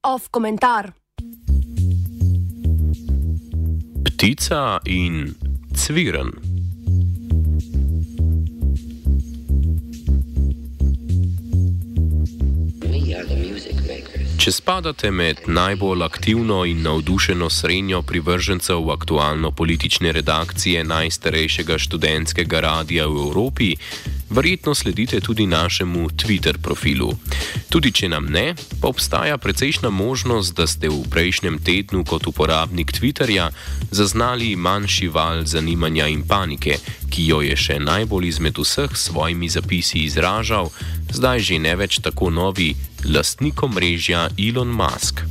Off komentar. Ptica in cviren. Če spadate med najbolj aktivno in navdušeno srednjo privržencev aktualno-politične redakcije najstarejšega študentskega radia v Evropi, verjetno sledite tudi našemu Twitter profilu. Tudi če nam ne, pa obstaja precejšna možnost, da ste v prejšnjem tednu kot uporabnik Twitterja zaznali manjši val zanimanja in panike, ki jo je še najbolj izmed vseh svojimi zapisi izražal, zdaj že ne več tako novi lastnik omrežja Elon Musk.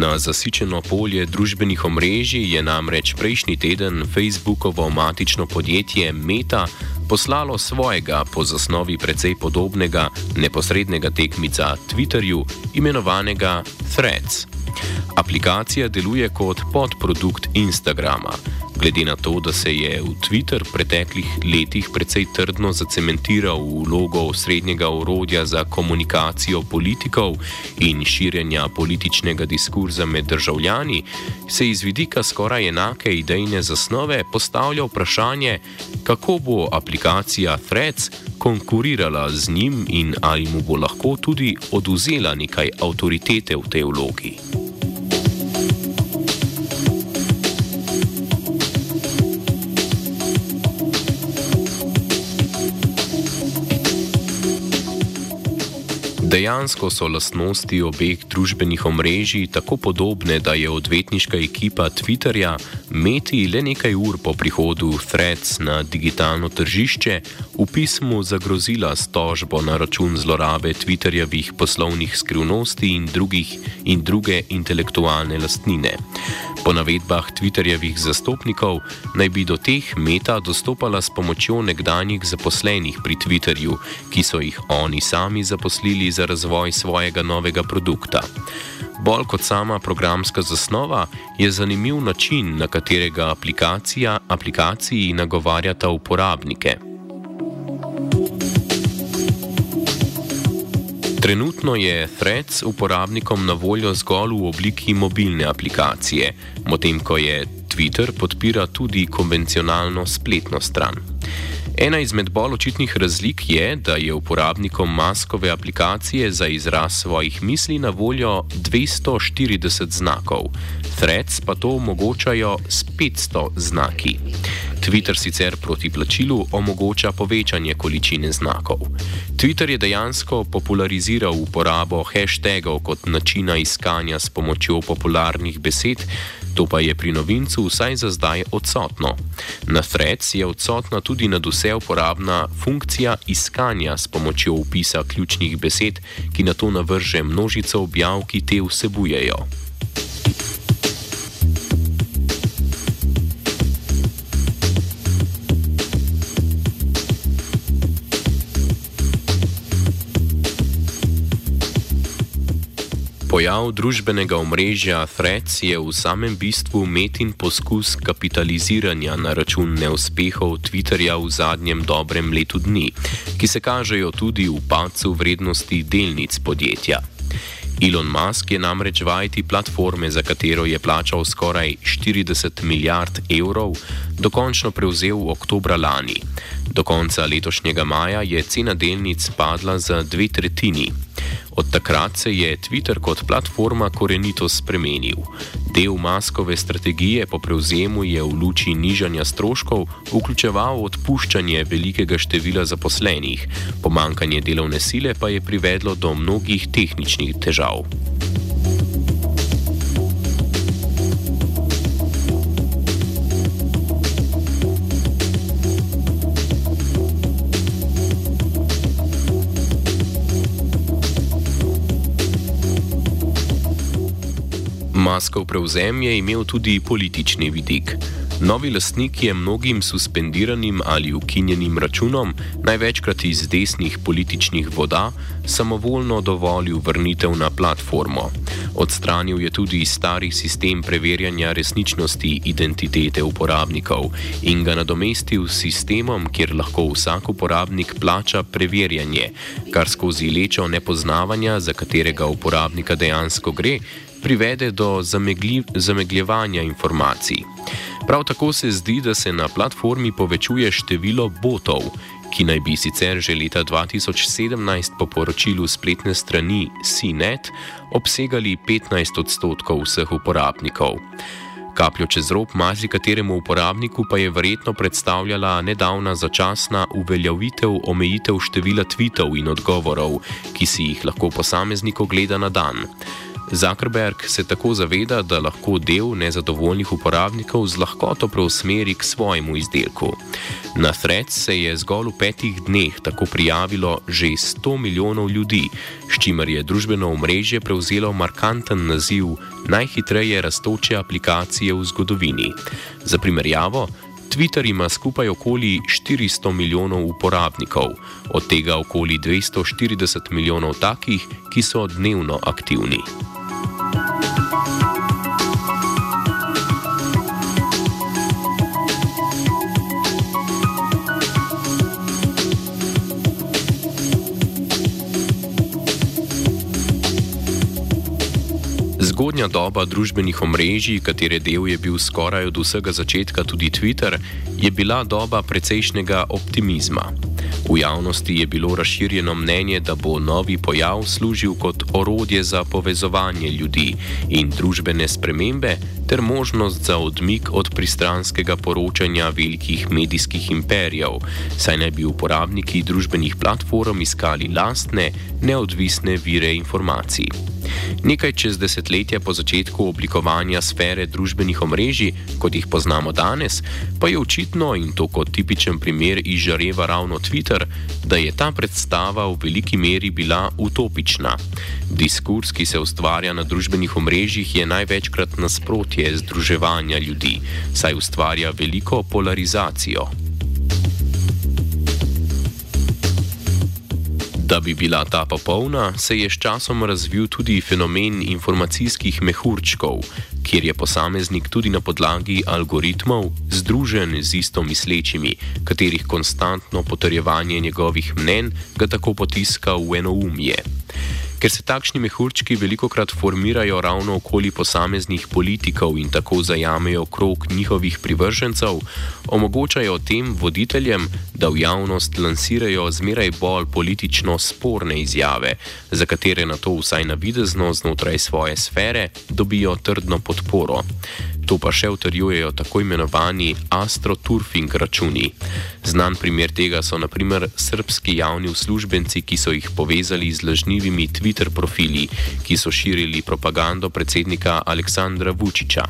Na zasičeno polje družbenih omrežij je namreč prejšnji teden Facebookovo matično podjetje Meta poslalo svojega po zasnovi precej podobnega neposrednega tekmica Twitterju, imenovanega Threads. Aplikacija deluje kot podprodukt Instagrama. Glede na to, da se je v Twitter preteklih letih precej trdno zacementiral v vlogo srednjega orodja za komunikacijo politikov in širjenja političnega diskurza med državljani, se iz vidika skoraj enake idejne zasnove postavlja vprašanje, kako bo aplikacija Threads konkurirala z njim in ali mu bo lahko tudi oduzela nekaj avtoritete v tej vlogi. Dejansko so lastnosti obeh družbenih omrežij tako podobne, da je odvetniška ekipa Twitterja Meti le nekaj ur po prihodu Threads na digitalno tržišče v pismu zagrozila s tožbo na račun zlorabe Twitterjevih poslovnih skrivnosti in, drugih, in druge intelektualne lastnine. Po navedbah Twitterjevih zastopnikov naj bi do teh meta dostopala s pomočjo nekdanjih zaposlenih pri Twitterju, ki so jih oni sami zaposlili za razvoj svojega novega produkta. Bolj kot sama programska zasnova je zanimiv način, na katerega aplikacija aplikaciji nagovarjata uporabnike. Trenutno je Threads uporabnikom na voljo zgolj v obliki mobilne aplikacije, medtem ko je Twitter podpira tudi konvencionalno spletno stran. Ena izmed bolj očitnih razlik je, da je uporabnikom maskove aplikacije za izraz svojih misli na voljo 240 znakov, Threads pa to omogočajo s 500 znaki. Twitter sicer proti plačilu omogoča povečanje količine znakov. Twitter je dejansko populariziral uporabo hashtagov kot načina iskanja s pomočjo popularnih besed, to pa je pri novincu vsaj za zdaj odsotno. Na Threads je odsotna tudi nad vse uporabna funkcija iskanja s pomočjo upisa ključnih besed, ki na to navrže množico objav, ki te vsebujejo. Pojav družbenega omrežja Threads je v samem bistvu metin poskus kapitaliziranja na račun neuspehov Twitterja v zadnjem dobrem letu dni, ki se kažejo tudi v padcu vrednosti delnic podjetja. Elon Musk je namreč vajeti platforme, za katero je plačal skoraj 40 milijard evrov, dokončno prevzel v oktobra lani. Do konca letošnjega maja je cena delnic padla za dve tretjini. Od takrat se je Twitter kot platforma korenito spremenil. Del maskove strategije po prevzemu je v luči nižanja stroškov vključeval odpuščanje velikega števila zaposlenih, pomankanje delovne sile pa je privedlo do mnogih tehničnih težav. Maskov prevzem je imel tudi politični vidik. Novi lastnik je mnogim suspendiranim ali ukinjenim računom, največkrat iz desnih političnih voda, samovoljno dovolil vrnitev na platformo. Odstranil je tudi stari sistem preverjanja resničnosti identitete uporabnikov in ga nadomestil s sistemom, kjer lahko vsak uporabnik plača preverjanje, kar skozi lečo nepoznavanja, za katerega uporabnika dejansko gre, privede do zamegljevanja informacij. Prav tako se zdi, da se na platformi povečuje število botov, ki naj bi sicer že leta 2017 po poročilu spletne strani CNET obsegali 15 odstotkov vseh uporabnikov. Kapljo čez rob marsikateremu uporabniku pa je verjetno predstavljala nedavna začasna uveljavitev omejitev števila tweetov in odgovorov, ki si jih lahko posameznik ogleda na dan. Zuckerberg se tako zaveda, da lahko del nezadovoljnih uporabnikov z lahkoto preusmeri k svojemu izdelku. Na Threads se je zgolj v petih dneh tako prijavilo že 100 milijonov ljudi, s čimer je družbeno omrežje prevzelo markanten naziv najhitreje raztoče aplikacije v zgodovini. Za primerjavo, Twitter ima skupaj okoli 400 milijonov uporabnikov, od tega okoli 240 milijonov takih, ki so dnevno aktivni. Zgodnja doba družbenih omrežij, katere del je bil skoraj od vsega začetka tudi Twitter, je bila doba precejšnjega optimizma. V javnosti je bilo razširjeno mnenje, da bo novi pojav služil kot orodje za povezovanje ljudi in družbene spremembe, ter možnost za odmik od pristranskega poročanja velikih medijskih imperijev, saj naj bi uporabniki družbenih platform iskali lastne, neodvisne vire informacij. Nekaj čez desetletje po začetku oblikovanja sfere družbenih omrežij, kot jih poznamo danes, pa je očitno, in to kot tipičen primer izžareva ravno Twitter, da je ta predstava v veliki meri bila utopična. Diskurs, ki se ustvarja na družbenih omrežjih, je največkrat nasprotje združevanja ljudi, saj ustvarja veliko polarizacijo. Da bi bila ta popolna, se je s časom razvil tudi fenomen informacijskih mehurčkov, kjer je posameznik tudi na podlagi algoritmov združen z isto mislečimi, katerih konstantno potrjevanje njegovih mnen ga tako potiska v enoumje. Ker se takšni mehurčki veliko krat formirajo ravno okoli posameznih politikov in tako zajamejo krog njihovih privržencev, omogočajo tem voditeljem, da v javnost lansirajo zmeraj bolj politično sporne izjave, za katere na to vsaj navidezno znotraj svoje sfere dobijo trdno podporo. To pa še utrjujejo tako imenovani astroturfing računi. Znan primer tega so naprimer srpski javni uslužbenci, ki so jih povezali z lažnivimi Twitter profili, ki so širili propagando predsednika Aleksandra Vučiča.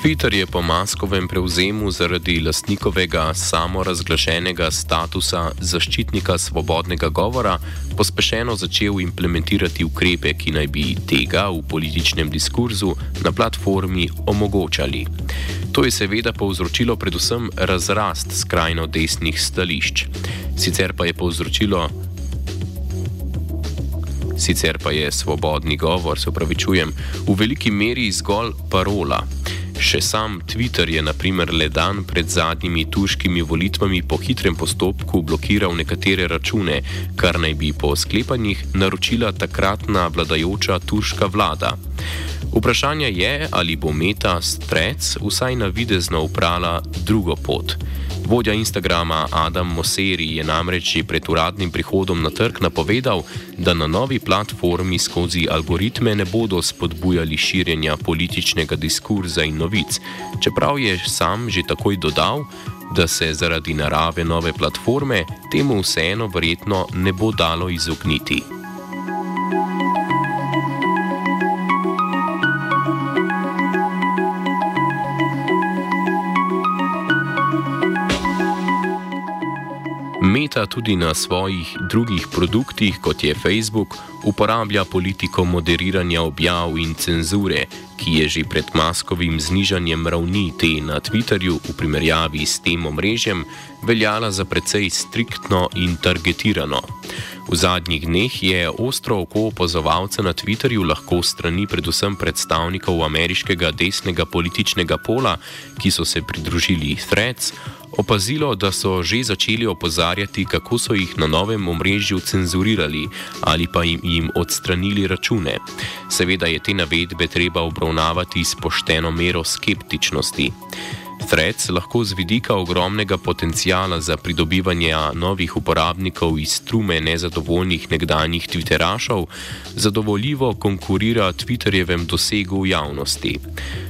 Twitter je po maskovem prevzemu zaradi lastnikovega samorazglašenega statusa zaščitnika svobodnega govora pospešeno začel implementirati ukrepe, ki naj bi tega v političnem diskurzu na platformi omogočali. To je seveda povzročilo predvsem razrast skrajno desnih stališč. Sicer pa je povzročilo. Sicer pa je svobodni govor, se upravičujem, v veliki meri zgolj parola. Še sam Twitter je naprimer le dan pred zadnjimi turškimi volitvami po hitrem postopku blokiral nekatere račune, kar naj bi po sklepanjih naročila takratna vladajoča turška vlada. Vprašanje je, ali bo Meta Strec vsaj navidezno uprala drugo pot. Vodja Instagrama Adam Mosseri je namreč že pred uradnim prihodom na trg napovedal, da na novi platformi skozi algoritme ne bodo spodbujali širjenja političnega diskurza in novic, čeprav je sam že takoj dodal, da se zaradi narave nove platforme temu vseeno verjetno ne bo dalo izogniti. Meta tudi na svojih drugih produktih, kot je Facebook, uporablja politiko moderiranja objav in cenzure, ki je že pred maskovim znižanjem ravni te na Twitterju v primerjavi s tem omrežjem veljala za precej striktno in targetirano. V zadnjih dneh je ostro oko opozovalca na Twitterju lahko strani predvsem predstavnikov ameriškega desnega političnega pola, ki so se pridružili Threads, opazilo, da so že začeli opozarjati, kako so jih na novem omrežju cenzurirali ali pa jim, jim odstranili račune. Seveda je te navedbe treba obravnavati s pošteno mero skeptičnosti. Threads lahko z vidika ogromnega potencijala za pridobivanje novih uporabnikov iz strume nezadovoljnih nekdanjih Twitterašov zadovoljivo konkurira Twitterjevem dosegu v javnosti.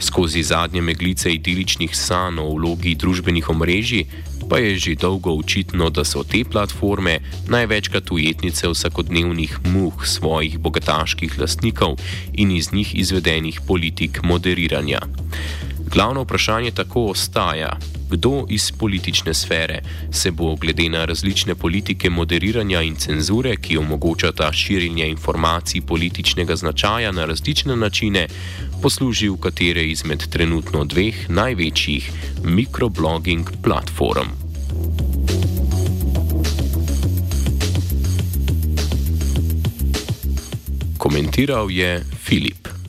Skozi zadnje meglice idiličnih sanj o vlogi družbenih omrežij pa je že dolgo očitno, da so te platforme največkrat ujetnice vsakodnevnih muh svojih bogataških lastnikov in iz njih izvedenih politik moderiranja. Glavno vprašanje tako ostaja, kdo iz politične sfere se bo glede na različne politike moderiranja in cenzure, ki omogočata širjenje informacij političnega značaja na različne načine, poslužil katere izmed trenutno dveh največjih mikroblogging platform. Komentiral je Filip.